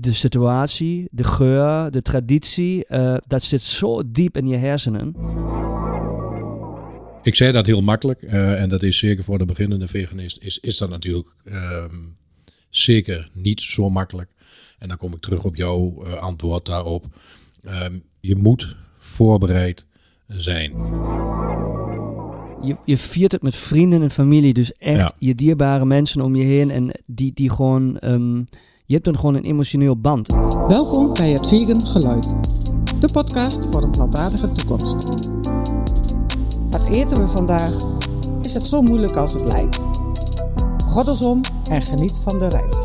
de situatie, de geur, de traditie, eh, dat zit zo diep in je hersenen. Ik zei dat heel makkelijk. eh, en dat is zeker voor de beginnende veganist. Is, is dat natuurlijk ehm, zeker niet zo makkelijk. En dan kom ik terug op jouw eh, antwoord daarop. Ehm, je moet voorbereid zijn. Je, je viert het met vrienden en familie, dus echt Ja. je dierbare mensen om je heen en die, die gewoon, ehm, je hebt dan gewoon een emotioneel band. Welkom bij het Vegan Geluid. De podcast voor een plantaardige toekomst. Wat eten we vandaag? Is het zo moeilijk als het lijkt? Goddelsom en geniet van de reis.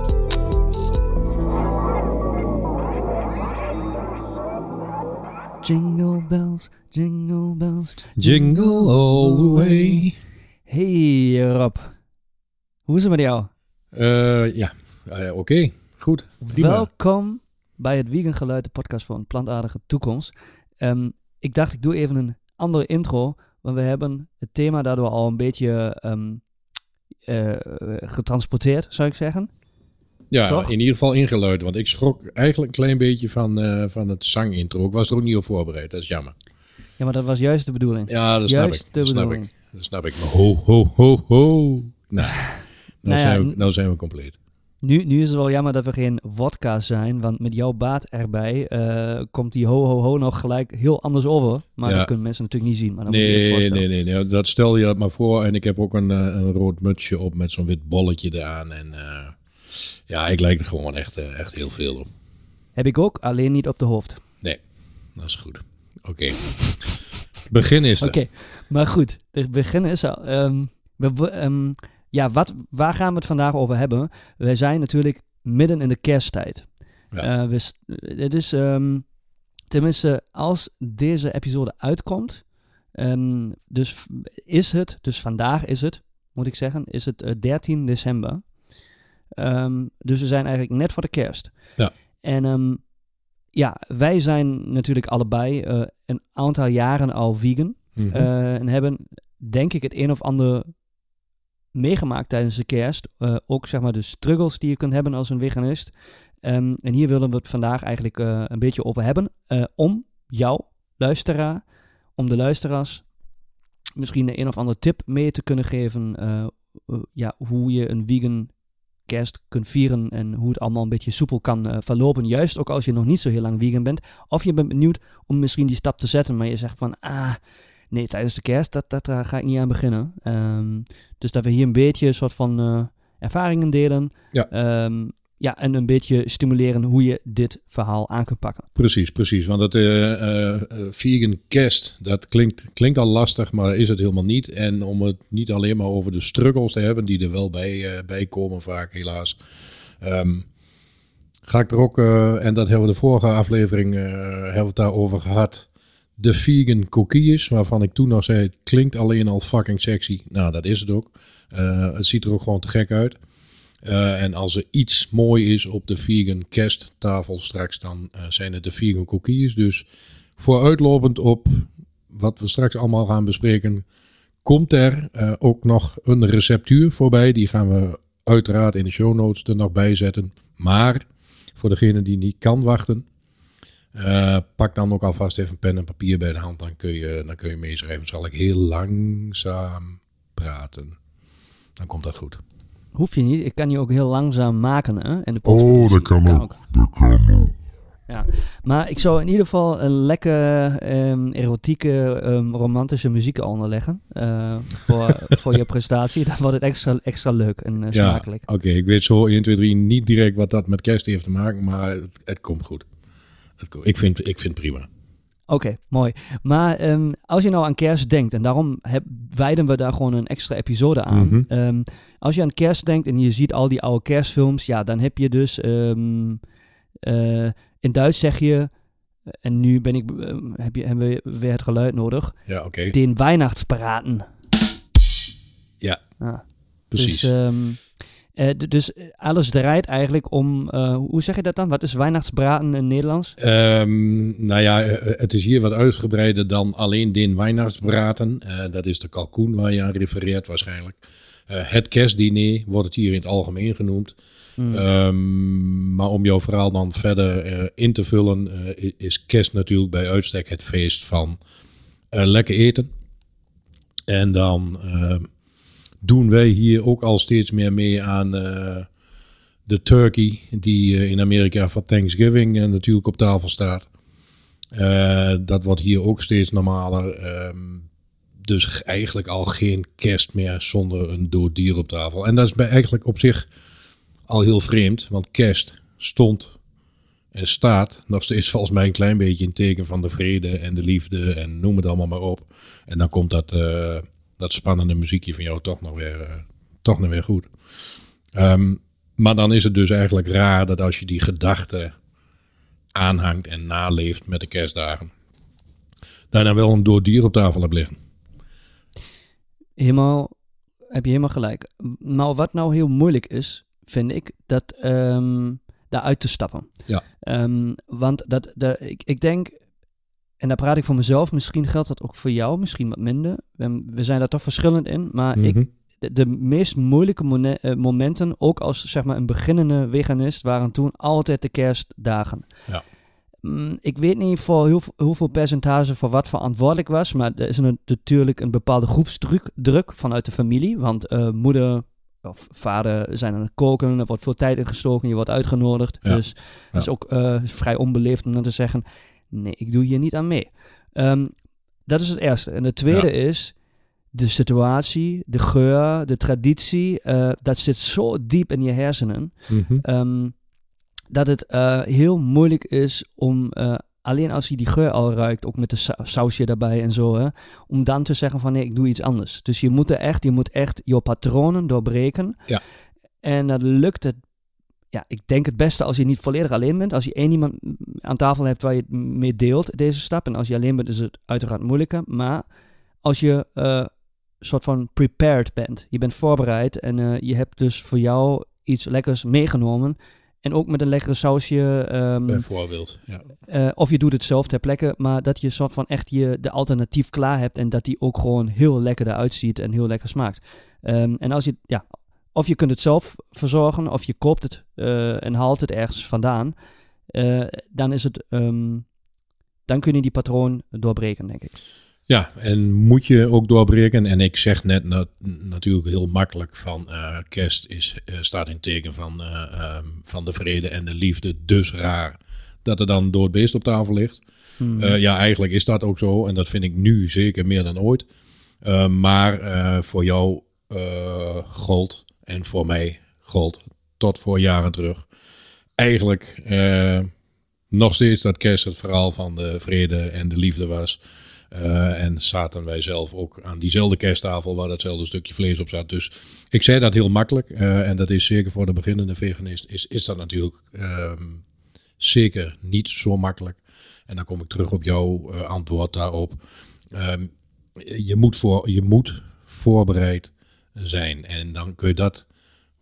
Jingle bells, jingle bells. Jingle all the way. Hey Rob, hoe is het met jou? Eh, ja, Eh, oké. Goed. Welkom bij het Vegan Geluid, de podcast een plantaardige toekomst. Ehm, ik dacht, ik doe even een andere intro, want we hebben het thema daardoor al een beetje ehm, eh, getransporteerd, zou ik zeggen. Ja, Toch? in ieder geval ingeluid. Want ik schrok eigenlijk een klein beetje van, eh, van het zangintro. Ik was er ook niet op voorbereid. Dat is jammer. Ja, maar dat was juist de bedoeling. Ja, dat snap Juist ik. de Dat snap bedoeling. ik. Dat snap ik. Maar ho, ho, ho, ho. Nou, nou, Nou ja, zijn, we, n- nou zijn we compleet. Nu, nu is het wel jammer dat we geen vodka zijn, want met jouw baat erbij eh, komt die ho ho ho nog gelijk heel anders over. Maar Ja. dat kunnen mensen natuurlijk niet zien. Maar dan moet je Nee, nee, nee, nee. Dat stel je dat maar voor. En ik heb ook een, eh, een rood mutsje op met zo'n wit bolletje eraan. En eh, ja, ik lijk er gewoon echt, echt heel veel op. Heb ik ook, alleen niet op de hoofd. Nee, dat is goed. Oké. Begin is er. Oké, maar goed, het begin is al. ehm, we, we- ehm, ja, wat, waar gaan we het vandaag over hebben? We zijn natuurlijk midden in de kersttijd. Ja. Eh, we, het is, ehm, tenminste, als deze episode uitkomt, ehm, dus is het, dus vandaag is het, moet ik zeggen, is het eh, 13 december. Ehm, dus we zijn eigenlijk net voor de kerst. Ja. En ja, wij zijn natuurlijk allebei eh, een aantal jaren al vegan. Mhm. Eh, en hebben, denk ik, het een of ander meegemaakt tijdens de kerst. Eh, ook zeg maar de struggles die je kunt hebben als een veganist. Ehm, en hier willen we het vandaag eigenlijk eh, een beetje over hebben. eh, om jou, luisteraar, om de luisteraars misschien een, een of andere tip mee te kunnen geven. ja, hoe je een vegan kerst kunt vieren en hoe het allemaal een beetje soepel kan verlopen. Juist ook als je nog niet zo heel lang vegan bent. Of je bent benieuwd om misschien die stap te zetten, maar je zegt van, ah, nee, tijdens de kerst, dat, dat, daar ga ik niet aan beginnen. Ehm, dus dat we hier een beetje een soort van eh, ervaringen delen. Ja. Ehm, ja, en een beetje stimuleren hoe je dit verhaal aan kunt pakken. Precies, precies. Want het eh, eh, vegan kerst, dat klinkt, klinkt al lastig, maar is het helemaal niet. En om het niet alleen maar over de struggles te hebben, die er wel bij, bij komen vaak helaas. ehm, ga ik er ook, en dat hebben we de vorige aflevering, hebben we het daarover gehad. De vegan cookies, waarvan ik toen nog zei, het klinkt alleen al fucking sexy. Nou, dat is het ook. Eh, het ziet er ook gewoon te gek uit. Eh, en als er iets mooi is op de vegan kersttafel straks, dan eh, zijn het de vegan cookies. Dus vooruitlopend op wat we straks allemaal gaan bespreken, komt er ook nog een receptuur voorbij. Die gaan we uiteraard in de show notes er nog bij zetten. Maar voor degene die niet kan wachten, eh, pak dan ook alvast even pen en papier bij de hand. Dan kun je, dan kun je meeschrijven. Zal ik heel langzaam praten. Dan komt dat goed. Hoef je niet, ik kan je ook heel langzaam maken hè, in de Oh, dat kan ook. Dat kan ook. Ja, maar ik zou in ieder geval een lekker ehm, erotieke, ehm, romantische muziek onderleggen eh, voor, voor je prestatie. Dan wordt het extra, extra leuk en eh, Ja, smakelijk. oké. Ik weet zo 1, 2, 3 niet direct wat dat met kerst heeft te maken, maar het, het komt goed. Ik, vind, ik vind het prima. Oké, mooi. Maar ehm, als je nou aan kerst denkt, en daarom heb, wijden we daar gewoon een extra episode aan. Mhm. Ehm, als je aan kerst denkt en je ziet al die oude kerstfilms, ja, dan heb je dus... ehm, eh, in Duits zeg je, en nu ben ik, heb je, hebben we weer het geluid nodig, Ja, oké. den Weihnachtsbraten. Ja, Ah. precies. Dus, eh, dus alles draait eigenlijk om, eh, hoe zeg je dat dan? Wat is Weihnachtsbraten in Nederlands? Ehm, nou ja, eh, het is hier wat uitgebreider dan alleen den Weihnachtsbraten. Eh, dat is de kalkoen waar je aan refereert waarschijnlijk. Eh, het kerstdiner wordt het hier in het algemeen genoemd. Hmm. Ehm, maar om jouw verhaal dan verder eh, in te vullen, eh, is kerst natuurlijk bij uitstek het feest van eh, lekker eten. En dan ehm, doen wij hier ook al steeds meer mee aan eh, de turkey, die eh, in Amerika voor Thanksgiving eh, natuurlijk op tafel staat. Dat wordt hier ook steeds normaler. Ehm, dus eigenlijk al geen kerst meer zonder een dood dier op tafel. En dat is bij eigenlijk op zich al heel vreemd, want kerst stond en staat nog steeds volgens mij een klein beetje in teken van de vrede en de liefde en noem het allemaal maar op. En dan komt dat, dat spannende muziekje van jou toch nog weer, eh, toch nog weer goed. Ehm, maar dan is het dus eigenlijk raar dat als je die gedachte aanhangt en naleeft met de kerstdagen, daarna wel een dood dier op tafel hebt liggen. helemaal, heb je helemaal gelijk. Nou, wat nou heel moeilijk is, vind ik, dat ehm daaruit te stappen. Ja. Ehm, want dat, de, ik, ik denk, en daar praat ik voor mezelf, misschien geldt dat ook voor jou, misschien wat minder. We, zijn daar toch verschillend in, maar ik, Mhm. de, de meest moeilijke eh, momenten, ook als zeg maar een beginnende veganist, waren toen altijd de kerstdagen. Ja. Mm, Ik weet niet voor heel, hoeveel percentage voor wat verantwoordelijk was, maar er is een- natuurlijk een bepaalde groepsdruk druk vanuit de familie. Want eh, moeder of vader zijn aan het koken, er wordt veel tijd in gestoken, je wordt uitgenodigd. Ja. Dus het is ook eh, vrij onbeleefd om dan te zeggen, nee, ik doe hier niet aan mee. Ehm, dat is het eerste. En het tweede is de situatie, de geur, de traditie. eh, dat zit zo diep in je hersenen. Mhm. Ehm, dat het eh, heel moeilijk is om, eh, alleen als je die geur al ruikt, ook met de sa- sausje daarbij en zo, hè, om dan te zeggen van nee, ik doe iets anders. Dus je moet er echt, je moet echt je patronen doorbreken. Ja. En dat lukt het, ja, ik denk het beste als je niet volledig alleen bent. Als je één iemand aan tafel hebt waar je het mee deelt, deze stap. En als je alleen bent, is het uiteraard moeilijker. Maar als je eh soort van prepared bent, je bent voorbereid en eh, je hebt dus voor jou iets lekkers meegenomen. En ook met een lekkere sausje. ehm, Bijvoorbeeld. Ja. eh, of je doet het zelf ter plekke, maar dat je soort van echt je, de alternatief klaar hebt en dat die ook gewoon heel lekker eruit ziet en heel lekker smaakt. Ehm, en als je, ja, of je kunt het zelf verzorgen, of je koopt het eh, en haalt het ergens vandaan, eh, dan is het, ehm, dan kun je die patroon doorbreken, denk ik. Ja, en moet je ook doorbreken. En ik zeg net na- natuurlijk heel makkelijk van eh, kerst is, staat in teken van, eh, ehm, van de vrede en de liefde. Dus raar dat er dan dood beest op tafel ligt. Hmm. Ja, eigenlijk is dat ook zo. En dat vind ik nu zeker meer dan ooit. Maar voor jou gold en voor mij gold tot voor jaren terug. Eigenlijk eh, nog steeds dat kerst het verhaal van de vrede en de liefde was. Eh, en zaten wij zelf ook aan diezelfde kersttafel waar datzelfde stukje vlees op zat. Dus ik zei dat heel makkelijk. eh, en dat is zeker voor de beginnende veganist. Is, is dat natuurlijk ehm, zeker niet zo makkelijk. En dan kom ik terug op jouw antwoord daarop. Ehm, je, moet voor, je moet voorbereid zijn. En dan kun je dat,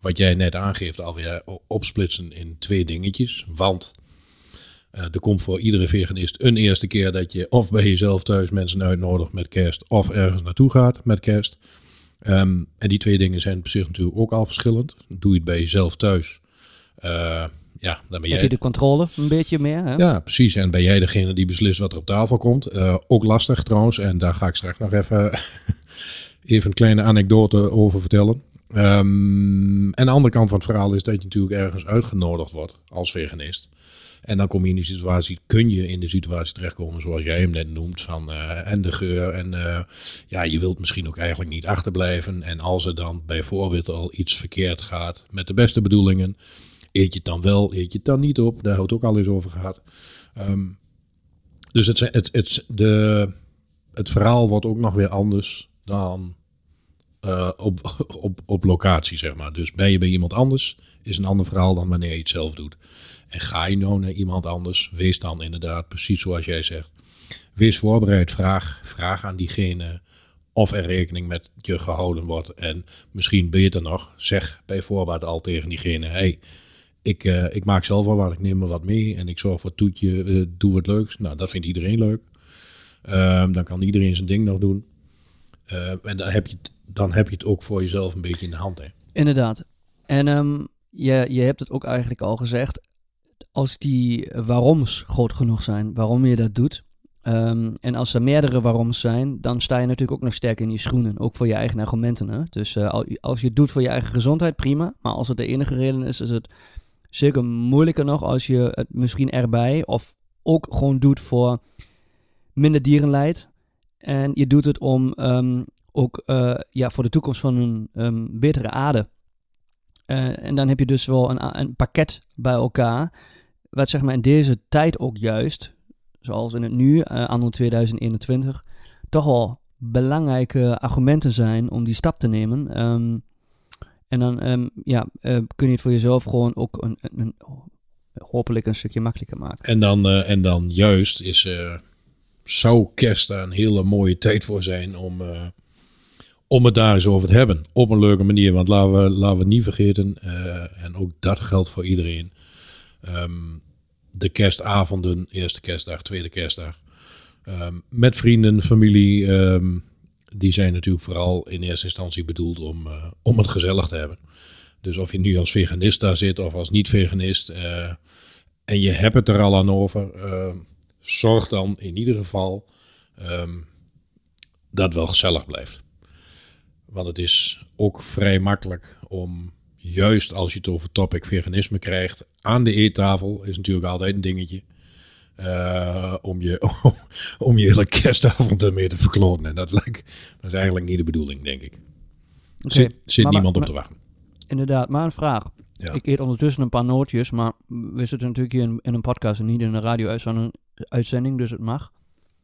wat jij net aangeeft, alweer opsplitsen in twee dingetjes. Want eh, er komt voor iedere veganist een eerste keer dat je of bij jezelf thuis mensen uitnodigt met kerst, of ergens naartoe gaat met kerst. Ehm, en die twee dingen zijn op zich natuurlijk ook al verschillend. Doe je het bij jezelf thuis. eh, ja, dan ben Heb jij je de controle een beetje meer? Hè? ja, precies. En ben jij degene die beslist wat er op tafel komt? Eh, ook lastig trouwens. En daar ga ik straks nog even, even een kleine anekdote over vertellen. Ehm, en de andere kant van het verhaal is dat je natuurlijk ergens uitgenodigd wordt als veganist. En dan kom je in die situatie, kun je in de situatie terechtkomen zoals jij hem net noemt. Van, eh, en de geur. En eh, ja, je wilt misschien ook eigenlijk niet achterblijven. En als er dan bijvoorbeeld al iets verkeerd gaat met de beste bedoelingen. Eet je het dan wel, eet je het dan niet op? Daar het ook al eens over gehad. Ehm, dus het, het, het, de, het verhaal wordt ook nog weer anders dan eh, op, op, op locatie, zeg maar. Dus ben je bij iemand anders, is een ander verhaal dan wanneer je het zelf doet. En ga je nou naar iemand anders, wees dan inderdaad precies zoals jij zegt. Wees voorbereid, vraag, vraag aan diegene of er rekening met je gehouden wordt. En misschien beter nog, zeg bij voorbaat al tegen diegene, hey, ik, eh, ik maak zelf wel wat, ik neem me wat mee en ik zorg voor toetje, eh, doe wat leuks. Nou, dat vindt iedereen leuk. Ehm, dan kan iedereen zijn ding nog doen. Eh, en dan heb je, t- dan heb je het ook voor jezelf een beetje in de hand. Hè? Inderdaad. En ehm, je, je hebt het ook eigenlijk al gezegd. Als die waaroms groot genoeg zijn, waarom je dat doet. ehm, en als er meerdere waaroms zijn, dan sta je natuurlijk ook nog sterk in je schoenen. Ook voor je eigen argumenten. Dus eh, al- als je het doet voor je eigen gezondheid, prima. Maar als het de enige reden is, is het zeker moeilijker nog als je het misschien erbij of ook gewoon doet voor minder dierenleid. En je doet het om ehm, ook eh, ja, voor de toekomst van een ehm, betere aarde. Eh, en dan heb je dus wel een, een pakket bij elkaar. Wat zeg maar in deze tijd ook juist, zoals in het nu, eh anno 2021, toch wel belangrijke argumenten zijn om die stap te nemen. Ehm, en dan ja, kun je het voor jezelf gewoon ook een, een, een- hopelijk een stukje makkelijker maken. En dan, en dan juist is, zou kerst daar een hele mooie tijd voor zijn om, eh, om het daar eens over te hebben. Op een leuke manier, want laten we, laten we niet vergeten, eh, en ook dat geldt voor iedereen. Ehm, de kerstavonden, eerste kerstdag, tweede kerstdag, ehm, met vrienden, familie, ehm, die zijn natuurlijk vooral in eerste instantie bedoeld om, eh, om het gezellig te hebben. Dus of je nu als veganist daar zit of als niet-veganist, en je hebt het er al aan over, zorg dan in ieder geval ehm, dat het wel gezellig blijft. Want het is ook vrij makkelijk om, juist als je het over topic veganisme krijgt, aan de eettafel is natuurlijk altijd een dingetje. eh, om, je, om je hele kerstavond ermee te verkloten. En dat, lijkt, dat is eigenlijk niet de bedoeling, denk ik. Er Oké, zit, zit niemand op te wachten. Inderdaad, maar een vraag. Ja. Ik eet ondertussen een paar nootjes, maar we zitten natuurlijk hier in, in een podcast en niet in een radio-uitzending, dus het mag.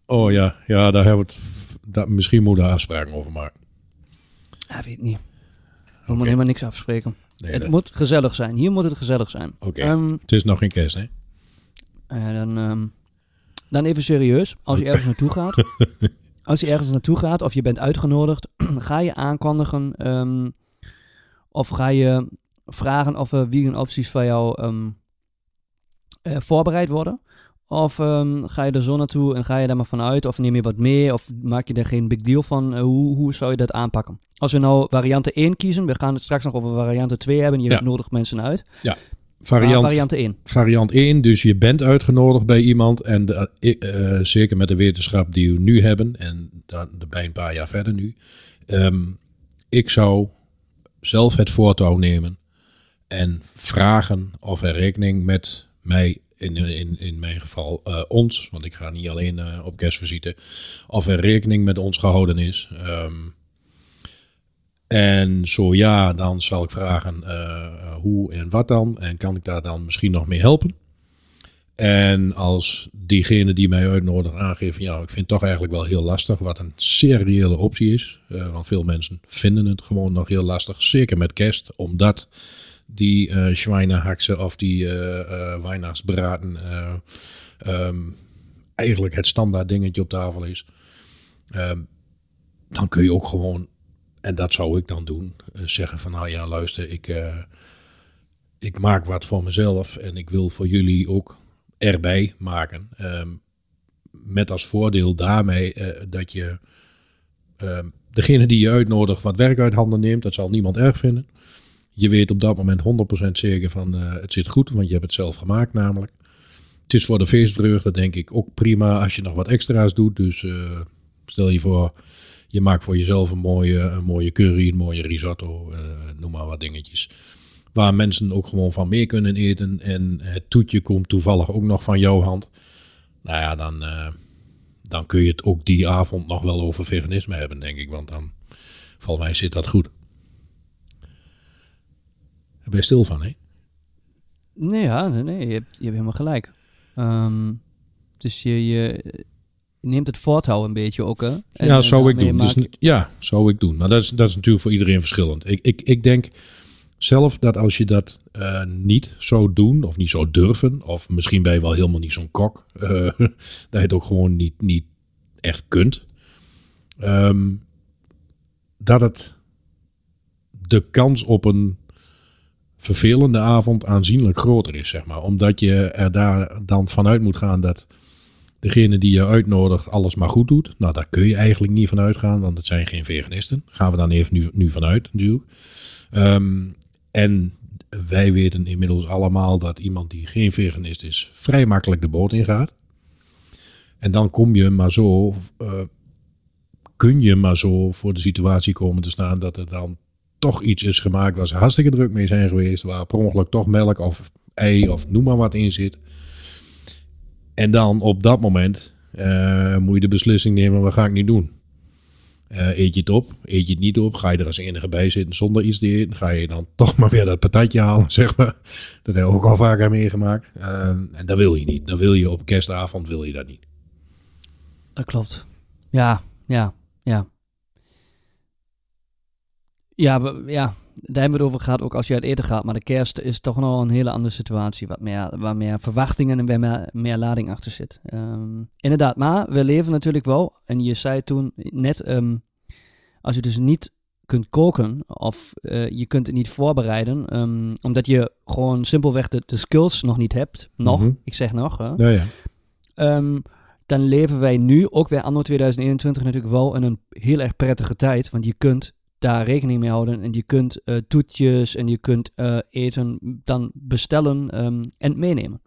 Oh ja, ja daar hebben we het. Dat, misschien moeten we afspraken over maken. Ja, weet niet. We moeten helemaal niks afspreken. Nee, het dat- moet gezellig zijn. Hier moet het gezellig zijn. Oké. Ehm, Het is nog geen kerst, hè? eh, dan, ehm, dan even serieus. Als je ergens naartoe gaat. Als je ergens naartoe gaat of je bent uitgenodigd. ga je aankondigen. ehm, of ga je vragen of er vegan opties van jou ehm, eh, voorbereid worden. Of ehm, ga je er zo naartoe en ga je daar maar vanuit? Of neem je wat mee? Of maak je er geen big deal van? Eh, hoe, hoe zou je dat aanpakken? Als we nou variante 1 kiezen. We gaan het straks nog over variante 2 hebben. Je Ja. nodigt mensen uit. Maar Variant, variante 1. variant 1, dus je bent uitgenodigd bij iemand. En de, eh, eh, zeker met de wetenschap die we nu hebben. En dan bij een paar jaar verder nu. ehm, ik zou zelf het voortouw nemen. En vragen of er rekening met mij, in, in, in mijn geval eh, ons. Want ik ga niet alleen eh, op kerstvisite. Of er rekening met ons gehouden is. Ehm, en zo ja, dan zal ik vragen eh, hoe en wat dan. En kan ik daar dan misschien nog mee helpen? En als diegene die mij uitnodigt aangeeft, ja, ik vind het toch eigenlijk wel heel lastig, wat een reële optie is. want veel mensen vinden het gewoon nog heel lastig, zeker met kerst, omdat die eh Schweinehaksen of die ehm, eigenlijk het standaard dingetje op tafel is. Ehm, dan kun je ook gewoon, en dat zou ik dan doen, zeggen van nou ja, luister, ik, ik maak wat voor mezelf en ik wil voor jullie ook erbij maken. Ehm, met als voordeel daarmee dat je degene die je uitnodigt wat werk uit handen neemt, dat zal niemand erg vinden. Je weet op dat moment 100% zeker van eh, het zit goed, want je hebt het zelf gemaakt namelijk. Het is voor de feestvreugde denk ik ook prima als je nog wat extra's doet. Dus eh, stel je voor, je maakt voor jezelf een mooie, een mooie curry, een mooie risotto, eh, noem maar wat dingetjes. Waar mensen ook gewoon van mee kunnen eten. En het toetje komt toevallig ook nog van jouw hand. Nou ja, dan, dan kun je het ook die avond nog wel over veganisme hebben, denk ik. Want dan, volgens mij zit dat goed. Daar ben je stil van, hè? Nee, ja, nee, je, hebt, je hebt helemaal gelijk. Ehm, dus je, je neemt het voortouw een beetje ook, hè? En- ja, zou ik doen. Dus, maak ja, zou ik doen. Maar dat is, dat is natuurlijk voor iedereen verschillend. Ik, ik, ik denk zelf dat als je dat eh, niet zou doen, of niet zou durven, of misschien ben je wel helemaal niet zo'n kok, eh, dat je het ook gewoon niet, niet echt kunt, ehm, dat het de kans op een vervelende avond aanzienlijk groter is, zeg maar. Omdat je er daar dan vanuit moet gaan dat degene die je uitnodigt alles maar goed doet. Nou, daar kun je eigenlijk niet van uitgaan, want het zijn geen veganisten. Gaan we dan even nu, nu vanuit natuurlijk. Ehm, en wij weten inmiddels allemaal dat iemand die geen veganist is, vrij makkelijk de boot ingaat. En dan kom je maar zo, uh, kun je maar zo voor de situatie komen te staan dat er dan toch iets is gemaakt waar ze hartstikke druk mee zijn geweest, waar per ongeluk toch melk of ei of noem maar wat in zit. En dan op dat moment uh, moet je de beslissing nemen, wat ga ik nu doen? Uh, eet je het op? Eet je het niet op? Ga je er als enige bij zitten zonder iets te eten? Ga je dan toch maar weer dat patatje halen, zeg maar. Dat heb ik ook al vaker meegemaakt. Uh, en dat wil je niet. Dan wil je op kerstavond, wil je dat niet. Dat klopt. Ja, ja. Ja, we, ja, daar hebben we het over gehad, ook als je uit eten gaat. Maar de kerst is toch nog een hele andere situatie. Wat meer, waar meer verwachtingen en waar meer, meer lading achter zit. Um, inderdaad, maar we leven natuurlijk wel. En je zei toen net, um, als je dus niet kunt koken of uh, je kunt het niet voorbereiden, um, omdat je gewoon simpelweg de, de, skills nog niet hebt. Nog, mm -hmm. ik zeg nog. Hè. Ja, ja. dan leven wij nu, ook weer anno 2021, natuurlijk wel in een heel erg prettige tijd. Want je kunt daar rekening mee houden. En je kunt uh, toetjes en je kunt uh, eten dan bestellen um, en meenemen.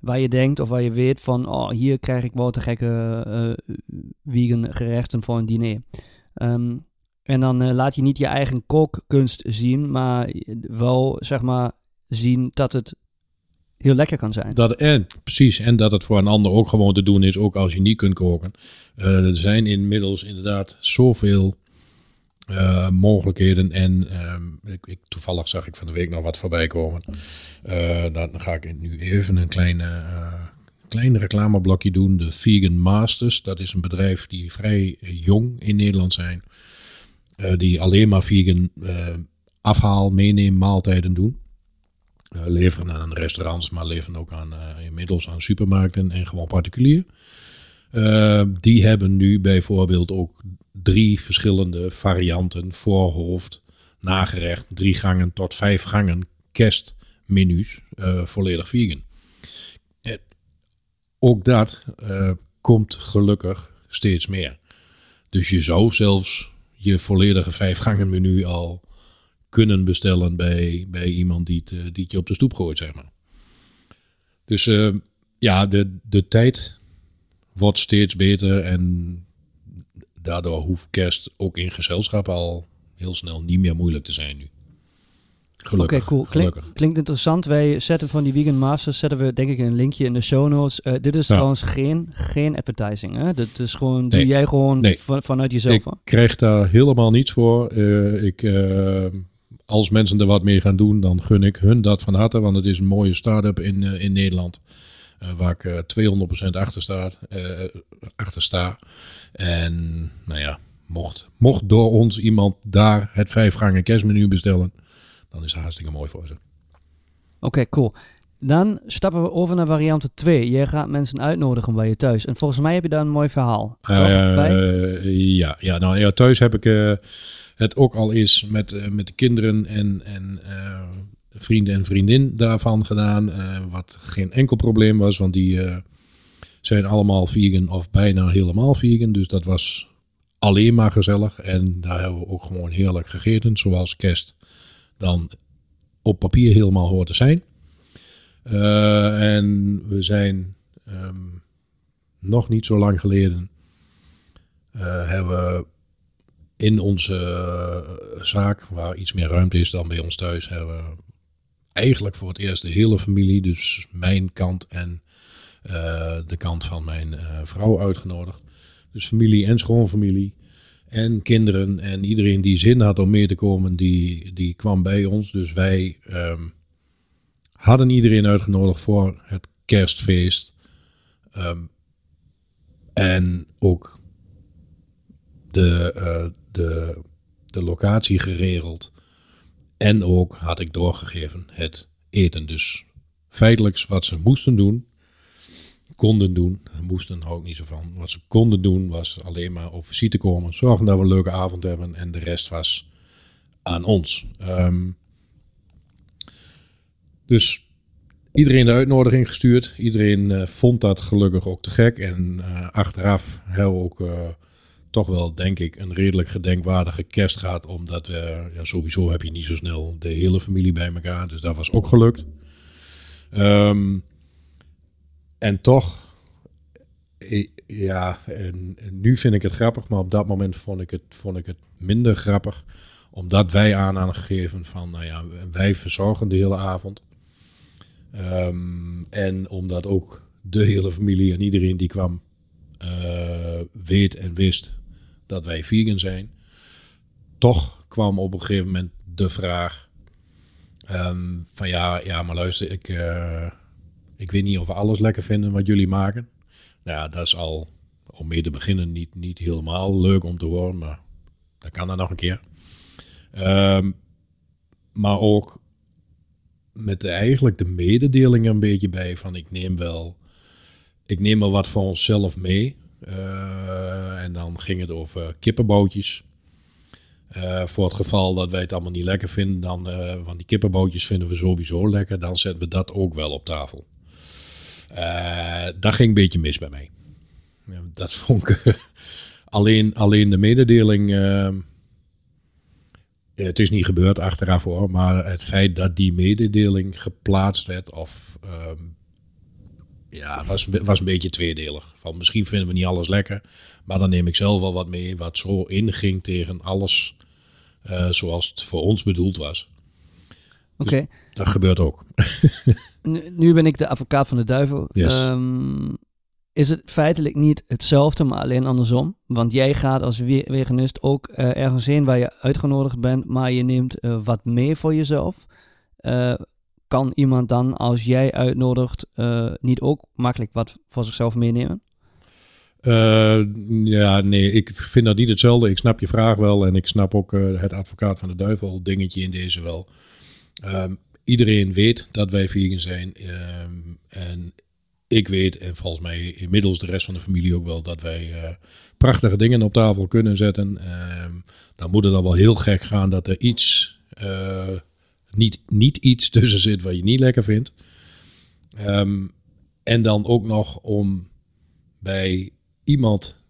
Waar je denkt of waar je weet van, oh, hier krijg ik wel te gekke uh, vegan gerechten voor een diner. Um, en dan laat je niet je eigen kookkunst zien, maar wel zeg maar zien dat het heel lekker kan zijn. Dat, en, precies, en dat het voor een ander ook gewoon te doen is, ook als je niet kunt koken. er zijn inmiddels inderdaad zoveel uh, mogelijkheden. En uh, ik, ik, toevallig zag ik van de week nog wat voorbij komen. Uh, dan ga ik nu even een kleine, klein reclameblokje doen. De Vegan Masters. Dat is een bedrijf die vrij jong in Nederland zijn. die alleen maar vegan afhaal, meeneem, maaltijden doen. leveren aan restaurants, maar leveren ook aan inmiddels aan supermarkten en gewoon particulier. die hebben nu bijvoorbeeld ook drie verschillende varianten, voorhoofd, nagerecht, drie gangen tot vijf gangen kerstmenu's, uh, volledig vegan. En ook dat uh, komt gelukkig steeds meer. Dus je zou zelfs je volledige vijf gangen menu al kunnen bestellen bij, bij iemand die die je op de stoep gooit, zeg maar. Dus ja, de, de tijd wordt steeds beter en daardoor hoeft kerst ook in gezelschap al heel snel niet meer moeilijk te zijn nu. Gelukkig. Oké, cool. Klink, klinkt interessant. Wij zetten van die Vegan Masters, zetten we denk ik een linkje in de show notes. Uh, dit is ja. trouwens geen, geen advertising. Hè? Dit is gewoon, nee. doe jij gewoon nee. van, vanuit jezelf. Ik krijg daar helemaal niets voor. Uh, ik, uh, als mensen er wat mee gaan doen, dan gun ik hun dat van harte. Want het is een mooie start-up in, in Nederland. Waar ik 200% achter, staat, achter sta. En nou ja, mocht, mocht door ons iemand daar het vijfgangen kerstmenu bestellen, dan is het hartstikke mooi voor ze. Oké, okay, cool. Dan stappen we over naar variant 2. Jij gaat mensen uitnodigen bij je thuis. En volgens mij heb je daar een mooi verhaal. Uh, ja, ja, nou ja, thuis heb ik uh, het ook al eens met, met de kinderen en, en vrienden en vriendin daarvan gedaan. wat geen enkel probleem was, want die zijn allemaal vegan of bijna helemaal vegan. Dus dat was alleen maar gezellig. En daar hebben we ook gewoon heerlijk gegeten. Zoals kerst dan op papier helemaal hoort te zijn. Uh, en we zijn um, nog niet zo lang geleden uh, hebben in onze zaak, waar iets meer ruimte is dan bij ons thuis, hebben we eigenlijk voor het eerst de hele familie, dus mijn kant en uh, de kant van mijn uh, vrouw uitgenodigd. Dus familie en schoonfamilie en kinderen en iedereen die zin had om mee te komen, die, die kwam bij ons. Dus wij um, hadden iedereen uitgenodigd voor het kerstfeest. Um, en ook de, uh, de, de locatie geregeld. En ook had ik doorgegeven het eten. Dus feitelijk wat ze moesten doen, konden doen, moesten hou ik niet zo van. Wat ze konden doen was alleen maar op visite komen, zorgen dat we een leuke avond hebben en de rest was aan ons. Um, dus iedereen de uitnodiging gestuurd. Iedereen eh, vond dat gelukkig ook te gek. En eh, achteraf hebben ook eh, toch wel, denk ik, een redelijk gedenkwaardige kerst gehad. Omdat we, ja, sowieso heb je niet zo snel de hele familie bij elkaar. Dus dat was ook gelukt. Ehm, en toch, ja, en, nu vind ik het grappig, maar op dat moment vond ik het, vond ik het minder grappig. Omdat wij aan aan gegeven van, nou ja, wij verzorgen de hele avond. Ehm, en omdat ook de hele familie en iedereen die kwam eh, weet en wist dat wij vegan zijn. Toch kwam op een gegeven moment de vraag ehm, van ja, ja, maar luister, ik, eh, ik weet niet of we alles lekker vinden wat jullie maken. Nou ja, dat is al om mee te beginnen niet, niet helemaal leuk om te horen, maar dat kan dan nog een keer. Ehm, maar ook met eigenlijk de mededeling een beetje bij van ik neem wel, ik neem wel wat voor onszelf mee. Eh, en dan ging het over kippenbootjes. Eh, voor het geval dat wij het allemaal niet lekker vinden, dan, eh, want die kippenbootjes vinden we sowieso lekker, dan zetten we dat ook wel op tafel. Dat ging een beetje mis bij mij. Dat vond ik alleen, alleen de mededeling. het is niet gebeurd achteraf hoor, maar het feit dat die mededeling geplaatst werd, of ehm, ja, was, was een beetje tweedelig. Van misschien vinden we niet alles lekker, maar dan neem ik zelf wel wat mee wat zo inging tegen alles eh, zoals het voor ons bedoeld was. Oké, Dat gebeurt ook. nu, nu ben ik de advocaat van de duivel. Yes. Ehm, is het feitelijk niet hetzelfde, maar alleen andersom? Want jij gaat als we- veganist ook eh, ergens heen waar je uitgenodigd bent, maar je neemt eh, wat mee voor jezelf. Kan iemand dan, als jij uitnodigt, eh, niet ook makkelijk wat voor zichzelf meenemen? Eh, ja, nee, ik vind dat niet hetzelfde. Ik snap je vraag wel en ik snap ook eh, het advocaat van de duivel dingetje in deze wel. Ehm, iedereen weet dat wij vegan zijn. ehm, en ik weet, en volgens mij inmiddels de rest van de familie ook wel, dat wij prachtige dingen op tafel kunnen zetten. Ehm, dan moet het dan wel heel gek gaan dat er iets, niet, niet iets tussen zit wat je niet lekker vindt. Ehm, en dan ook nog om bij iemand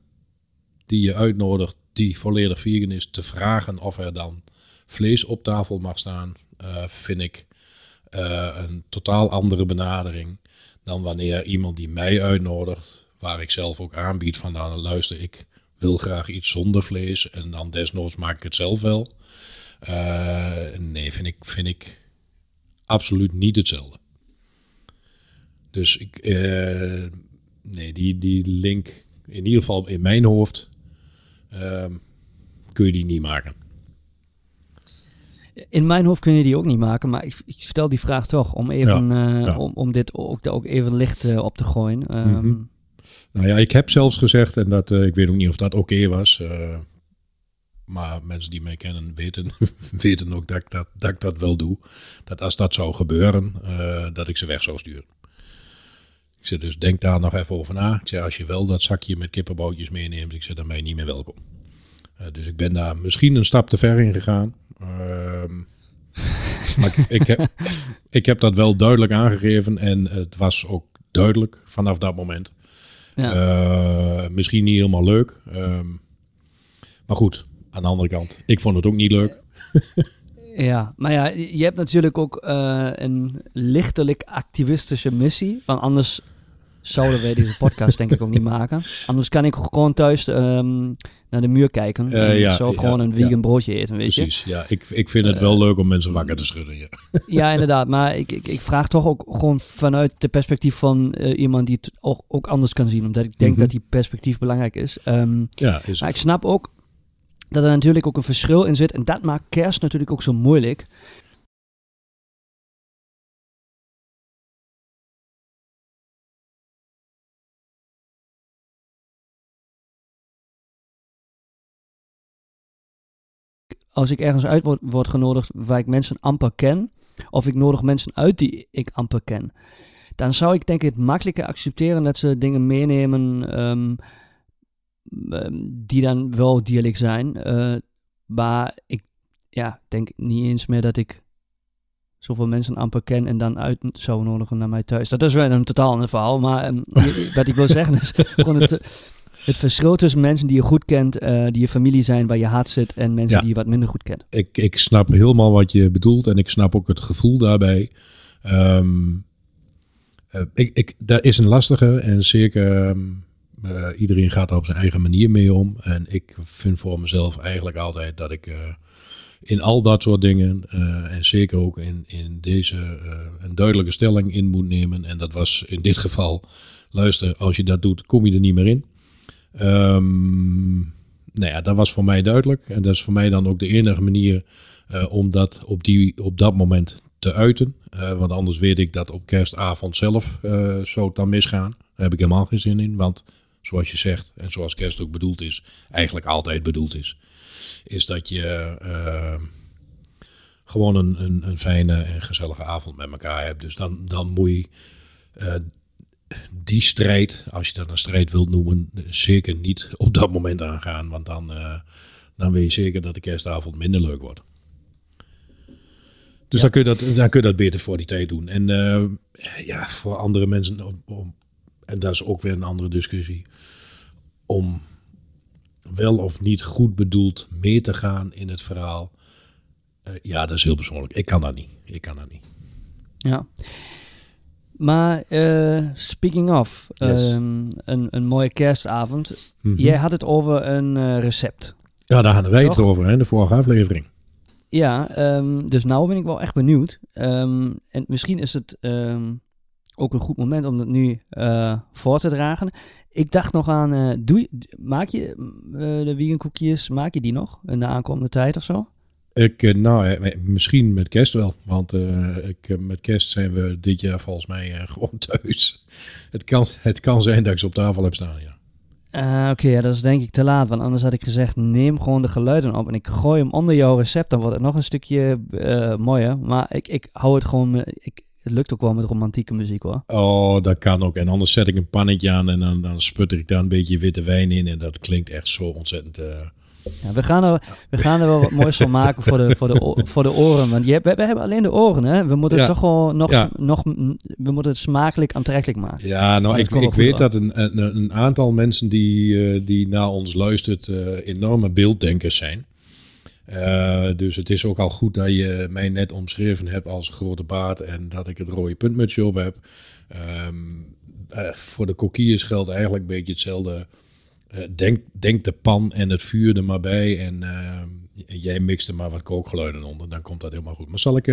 die je uitnodigt, die volledig vegan is, te vragen of er dan vlees op tafel mag staan, eh, vind ik eh, een totaal andere benadering dan wanneer iemand die mij uitnodigt, waar ik zelf ook aanbied van nou luister, ik wil graag iets zonder vlees en dan desnoods maak ik het zelf wel. Eh, nee, vind ik, vind ik absoluut niet hetzelfde. Dus ik, eh, nee, die, die link, in ieder geval in mijn hoofd, ehm, kun je die niet maken. In mijn hoofd kun je die ook niet maken, maar ik, ik stel die vraag toch om even Ja, eh, ja. Om, om dit ook, ook even licht op te gooien. Mhm. Nou ja, ik heb zelfs gezegd, en dat, ik weet ook niet of dat oké was, maar mensen die mij kennen weten, weten ook dat ik dat, dat ik dat wel doe. Dat als dat zou gebeuren, eh, dat ik ze weg zou sturen. Ik zeg dus, denk daar nog even over na. Ik zeg, als je wel dat zakje met kippenboutjes meeneemt, ik zeg, dan ben je niet meer welkom. Eh, dus ik ben daar misschien een stap te ver in gegaan. Ehm, maar ik, ik, heb, ik heb dat wel duidelijk aangegeven en het was ook duidelijk vanaf dat moment. ja. Eh, misschien niet helemaal leuk. ehm, maar goed, aan de andere kant, ik vond het ook niet leuk. Ja, maar ja, je hebt natuurlijk ook eh, een lichtelijk activistische missie. Want anders zouden wij deze podcast denk ik ook niet maken. Anders kan ik gewoon thuis ehm, naar de muur kijken. Eh, en ja, ja, gewoon een ja. vegan broodje eten, weet je. Precies, ja. Ik, ik vind het wel leuk om mensen wakker te schudden. Ja. Ja, inderdaad. Maar ik, ik, ik vraag toch ook gewoon vanuit de perspectief van eh, iemand die het ook, ook anders kan zien. Omdat ik denk Mhm. dat die perspectief belangrijk is. Ehm, Ja, is maar ik snap ook dat er natuurlijk ook een verschil in zit. En dat maakt kerst natuurlijk ook zo moeilijk. Als ik ergens uit word, genodigd waar ik mensen amper ken, of ik nodig mensen uit die ik amper ken, dan zou ik denk ik het makkelijker accepteren dat ze dingen meenemen ehm, die dan wel dierlijk zijn. eh, maar ik ja, denk niet eens meer dat ik zoveel mensen amper ken en dan uit zou nodigen naar mij thuis. Dat is wel een totaal ander verhaal, maar ehm, wat ik wil zeggen is gewoon het, het verschil tussen mensen die je goed kent, eh, die je familie zijn, waar je hart zit, en mensen Ja. die je wat minder goed kent. ik, ik snap helemaal wat je bedoelt en ik snap ook het gevoel daarbij. Ehm, eh, ik, ik, dat is een lastige en zeker ehm, eh, iedereen gaat er op zijn eigen manier mee om. En ik vind voor mezelf eigenlijk altijd dat ik eh, in al dat soort dingen eh, en zeker ook in, in deze een duidelijke stelling in moet nemen. En dat was in dit geval, luister, als je dat doet, kom je er niet meer in. Ehm, nou ja, dat was voor mij duidelijk. En dat is voor mij dan ook de enige manier om dat op, die, op dat moment te uiten. Want anders weet ik dat op kerstavond zelf zou het dan misgaan. Daar heb ik helemaal geen zin in. Want zoals je zegt, en zoals kerst ook bedoeld is, eigenlijk altijd bedoeld is, is dat je eh, gewoon een, een, een fijne en gezellige avond met elkaar hebt. Dus dan, dan moet je eh, die strijd, als je dat een strijd wilt noemen, zeker niet op dat moment aangaan. Want dan, eh, dan weet je zeker dat de kerstavond minder leuk wordt. Dus dan, kun je dat, dan kun je dat beter voor die tijd doen. En ja, voor andere mensen, om, om- en dat is ook weer een andere discussie, om wel of niet goed bedoeld mee te gaan in het verhaal. eh, ja, dat is heel persoonlijk. Ik kan dat niet. Ik kan dat niet. Ja. Maar eh, speaking of, Yes. ehm, een, een mooie kerstavond. Mhm. Jij had het over een eh, recept. Ja, daar hadden wij het over, hè, de vorige aflevering. Ja, ehm, dus nou ben ik wel echt benieuwd. Ehm, en misschien is het ook een goed moment om dat nu eh, voor te dragen. Ik dacht nog aan, eh, doe je, maak je eh, de vegan koekjes, maak je die nog in de aankomende tijd of zo? Ik, nou, misschien met kerst wel. Want ik, met kerst zijn we dit jaar volgens mij gewoon thuis. Het kan, het kan zijn dat ik ze op tafel heb staan, ja. Eh, Oké, ja, dat is denk ik te laat. Want anders had ik gezegd, neem gewoon de geluiden op en ik gooi hem onder jouw recept. Dan wordt het nog een stukje mooier. Maar ik, ik hou het gewoon, ik, het lukt ook wel met romantieke muziek hoor. Oh, dat kan ook. En anders zet ik een pannetje aan en dan, dan sputter ik daar een beetje witte wijn in. En dat klinkt echt zo ontzettend... eh, Ja, we, gaan er, we gaan er wel wat moois van maken voor de, voor de, voor de oren. Want je hebt, we, we hebben alleen de oren, hè. We moeten het toch gewoon nog, Ja. nog... We moeten het smakelijk aantrekkelijk maken. Ja, nou, ik, wel ik weet dat een, een, een aantal mensen die, eh, die naar ons luistert eh, enorme beelddenkers zijn. Eh, dus het is ook al goed dat je mij net omschreven hebt als een grote baard en dat ik het rode puntmutsje op heb. Ehm, eh, voor de coquilles geldt eigenlijk een beetje hetzelfde. Eh, denk, denk de pan en het vuur er maar bij en jij mixt er maar wat kookgeluiden onder. Dan komt dat helemaal goed. Maar zal ik...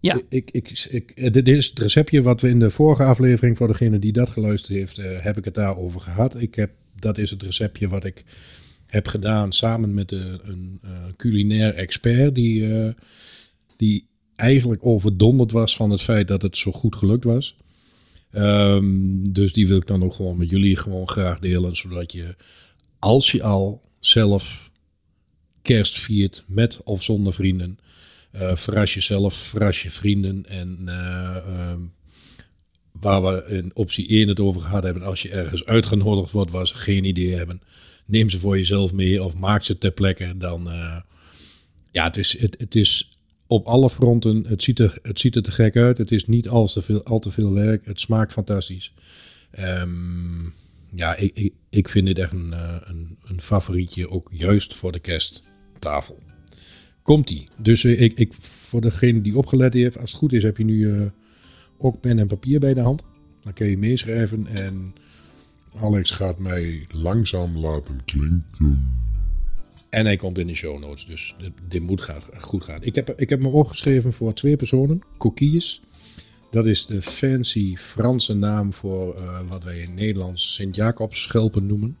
Ja. ik, ik, ik, dit is het receptje wat we in de vorige aflevering, voor degene die dat geluisterd heeft, heb ik het daarover gehad. Ik heb, dat is het receptje wat ik heb gedaan samen met de, een eh, culinair expert die, eh, die eigenlijk overdonderd was van het feit dat het zo goed gelukt was. Ehm, dus die wil ik dan ook gewoon met jullie gewoon graag delen, zodat je als je al zelf kerst viert met of zonder vrienden, eh, verras jezelf, verras je vrienden. En eh, ehm, waar we in optie 1 het over gehad hebben, als je ergens uitgenodigd wordt waar ze geen idee hebben, neem ze voor jezelf mee of maak ze ter plekke. Dan, eh, ja, het is, het, het is op alle fronten, het ziet, er, het ziet er te gek uit. Het is niet al te veel, al te veel werk. Het smaakt fantastisch. Ehm, ja, ik, ik, ik vind dit echt een, eh, een, een favorietje, ook juist voor de kersttafel. Komt-ie. Dus eh, ik, ik, voor degene die opgelet heeft, als het goed is, heb je nu ook pen en papier bij de hand. Dan kun je meeschrijven en Alex gaat mij langzaam laten klinken. En hij komt in de show notes, dus dit, moet goed gaan. Ik heb, ik heb me opgeschreven voor twee personen, coquilles. Dat is de fancy Franse naam voor eh, wat wij in Nederlands Sint-Jacobs schelpen noemen.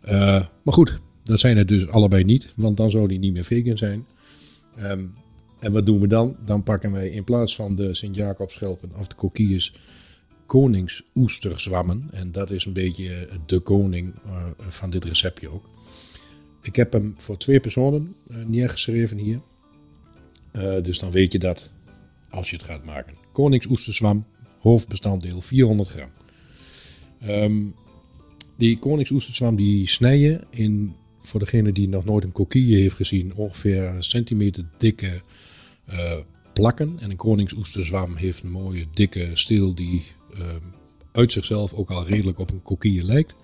Eh, maar goed, dat zijn het dus allebei niet, want dan zou die niet meer vegan zijn. Ehm, en wat doen we dan? Dan pakken wij in plaats van de Sint-Jacobs schelpen of de coquilles koningsoesterzwammen. En dat is een beetje de koning eh, van dit receptje ook. Ik heb hem voor twee personen eh, neergeschreven hier. Eh, dus dan weet je dat als je het gaat maken. Koningsoesterzwam, hoofdbestanddeel 400 gram. Ehm, die koningsoesterzwam die snij je in, voor degene die nog nooit een coquille heeft gezien, ongeveer een centimeter dikke eh, plakken. En een koningsoesterzwam heeft een mooie dikke steel die eh, uit zichzelf ook al redelijk op een kokkie lijkt.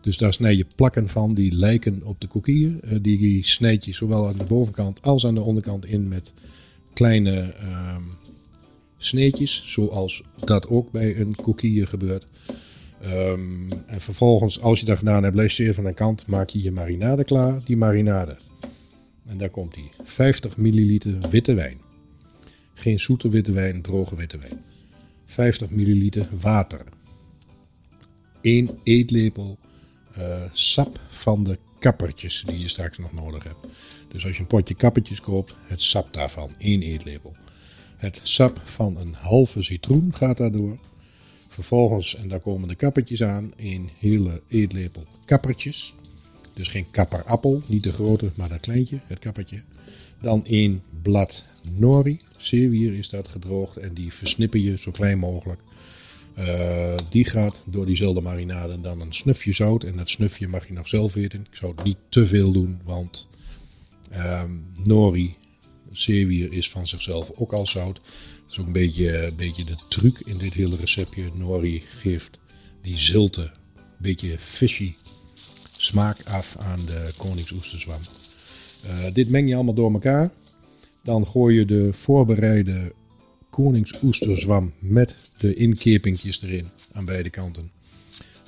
Dus daar snij je plakken van die lijken op de kokieën. Eh, die snijd je zowel aan de bovenkant als aan de onderkant in met kleine ehm, sneetjes. Zoals dat ook bij een kokkie gebeurt. Ehm, en vervolgens, als je dat gedaan hebt, leg je even aan de kant, maak je je marinade klaar. Die marinade. En daar komt die. 50 milliliter witte wijn. Geen zoete witte wijn, droge witte wijn. 50 milliliter water. 1 eetlepel eh, sap van de kappertjes die je straks nog nodig hebt. Dus als je een potje kappertjes koopt, het sap daarvan, 1 eetlepel. Het sap van een halve citroen gaat daardoor. Vervolgens, en daar komen de kappertjes aan, een hele eetlepel kappertjes. Dus geen kapperappel, niet de grote, maar dat kleintje, het kappertje. Dan één blad nori, zeewier is dat gedroogd en die versnippen je zo klein mogelijk. Uh, die gaat door diezelfde marinade dan een snufje zout. En dat snufje mag je nog zelf weten. Ik zou het niet te veel doen, want um, nori, zeewier is van zichzelf ook al zout. Dat is ook een beetje, een beetje de truc in dit hele receptje. Nori geeft die zilte, beetje fishy smaak af aan de koningsoesterzwam. Uh, dit meng je allemaal door elkaar. Dan gooi je de voorbereide koningsoesterzwam met de inkepingjes erin aan beide kanten.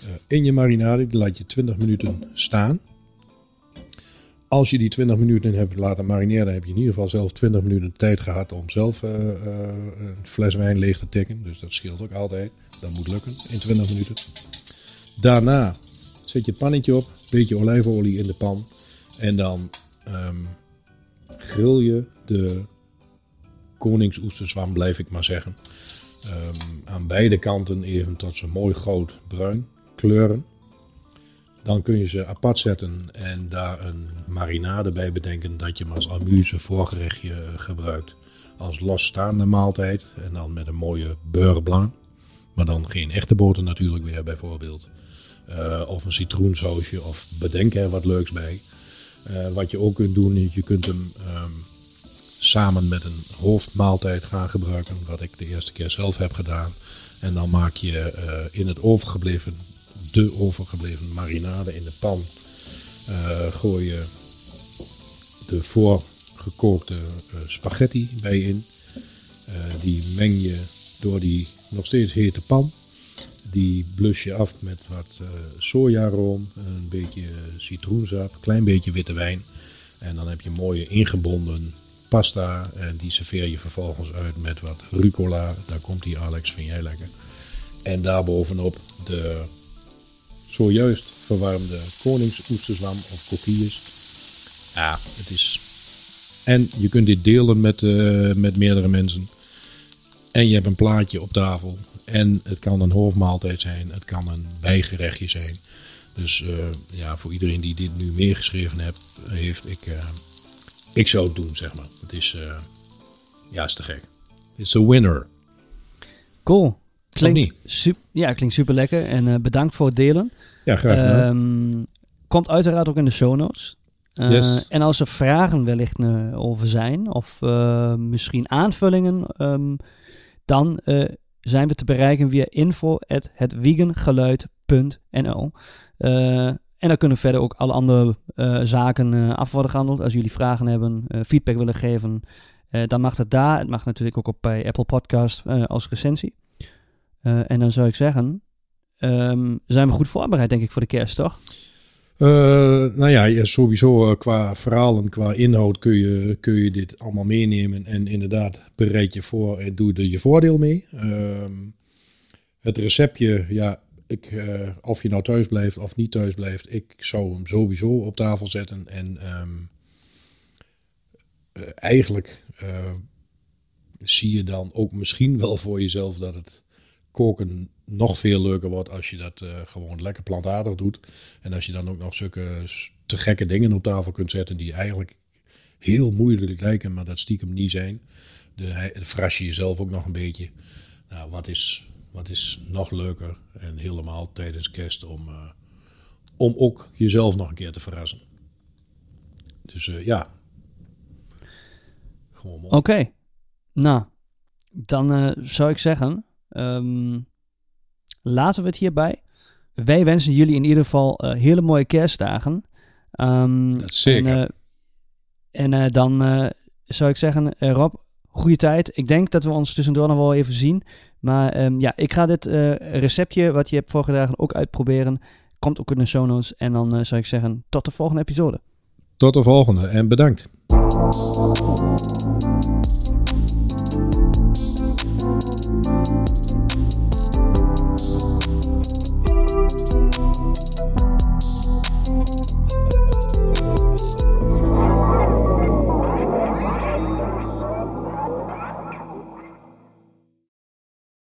Uh, in je marinade, die laat je 20 minuten staan. Als je die 20 minuten hebt laten marineren, heb je in ieder geval zelf 20 minuten tijd gehad om zelf uh, uh, een fles wijn leeg te tikken. Dus dat scheelt ook altijd. Dat moet lukken in 20 minuten. Daarna zet je pannetje op, beetje olijfolie in de pan. En dan um, grill je de koningsoesterzwam, blijf ik maar zeggen. Um, aan beide kanten even tot ze mooi groot bruin kleuren. Dan kun je ze apart zetten en daar een marinade bij bedenken dat je hem als amuse voorgerechtje gebruikt. Als losstaande maaltijd en dan met een mooie beurre blanc. Maar dan geen echte boter natuurlijk weer bijvoorbeeld. Uh, of een citroensausje of bedenk er wat leuks bij. Uh, wat je ook kunt doen is je kunt hem um, samen met een hoofdmaaltijd gaan gebruiken. Wat ik de eerste keer zelf heb gedaan. En dan maak je uh, in het overgebleven, de overgebleven marinade in de pan. gooi je de voorgekookte spaghetti bij in. die meng je door die nog steeds hete pan. Die blus je af met wat uh, sojaroom, een beetje citroensap, een klein beetje witte wijn. En dan heb je mooie ingebonden pasta. En die serveer je vervolgens uit met wat rucola. Daar komt die Alex, vind jij lekker. En daarbovenop de zojuist verwarmde koningsoesterzwam of kokkies. Ja, het is... En je kunt dit delen met, uh, met meerdere mensen. En je hebt een plaatje op tafel. En het kan een hoofdmaaltijd zijn, het kan een bijgerechtje zijn. Dus uh, ja, voor iedereen die dit nu meegeschreven heeft, heeft ik, uh, ik zou het doen, zeg maar. Het is, uh, ja, is te gek. It's a winner. Cool. Klinkt, super, ja, klinkt super lekker en bedankt voor het delen. Ja, graag gedaan. Um, komt uiteraard ook in de show notes. Yes. En als er vragen wellicht over zijn, of misschien aanvullingen, um, dan zijn we te bereiken via info.hetwiegengeluid.nl. Uh, en dan kunnen verder ook alle andere uh, zaken uh, af worden gehandeld. Als jullie vragen hebben, feedback willen geven, dan mag dat daar. Het mag natuurlijk ook op bij Apple Podcast als recensie. en dan zou ik zeggen, um, zijn we goed voorbereid denk ik voor de kerst, toch? Uh, nou ja, sowieso uh, qua verhaal en qua inhoud kun je, kun je dit allemaal meenemen. En inderdaad, bereid je voor en doe er je voordeel mee. Uh, het receptje, ja, ik, of je nou thuis blijft of niet thuis blijft, ik zou hem sowieso op tafel zetten. En um, eigenlijk zie je dan ook misschien wel voor jezelf dat het koken nog veel leuker wordt als je dat uh, gewoon lekker plantaardig doet. En als je dan ook nog zulke te gekke dingen op tafel kunt zetten die eigenlijk heel moeilijk lijken, maar dat stiekem niet zijn. De, fras je jezelf ook nog een beetje. Nou, wat is, wat is nog leuker en helemaal tijdens kerst om, uh, om ook jezelf nog een keer te verrassen. Dus uh, ja. Oké. Nou, dan eh, zou ik zeggen, ehm, laten we het hierbij. Wij wensen jullie in ieder geval eh, hele mooie kerstdagen. Ehm, Dat zeker. En, eh, en eh, dan zou ik zeggen, Rob, goede tijd. Ik denk dat we ons tussendoor nog wel even zien. Maar ehm, ja, ik ga dit receptje wat je hebt voorgedragen ook uitproberen. Komt ook in de show notes. En dan zou ik zeggen, tot de volgende episode. Tot de volgende en bedankt.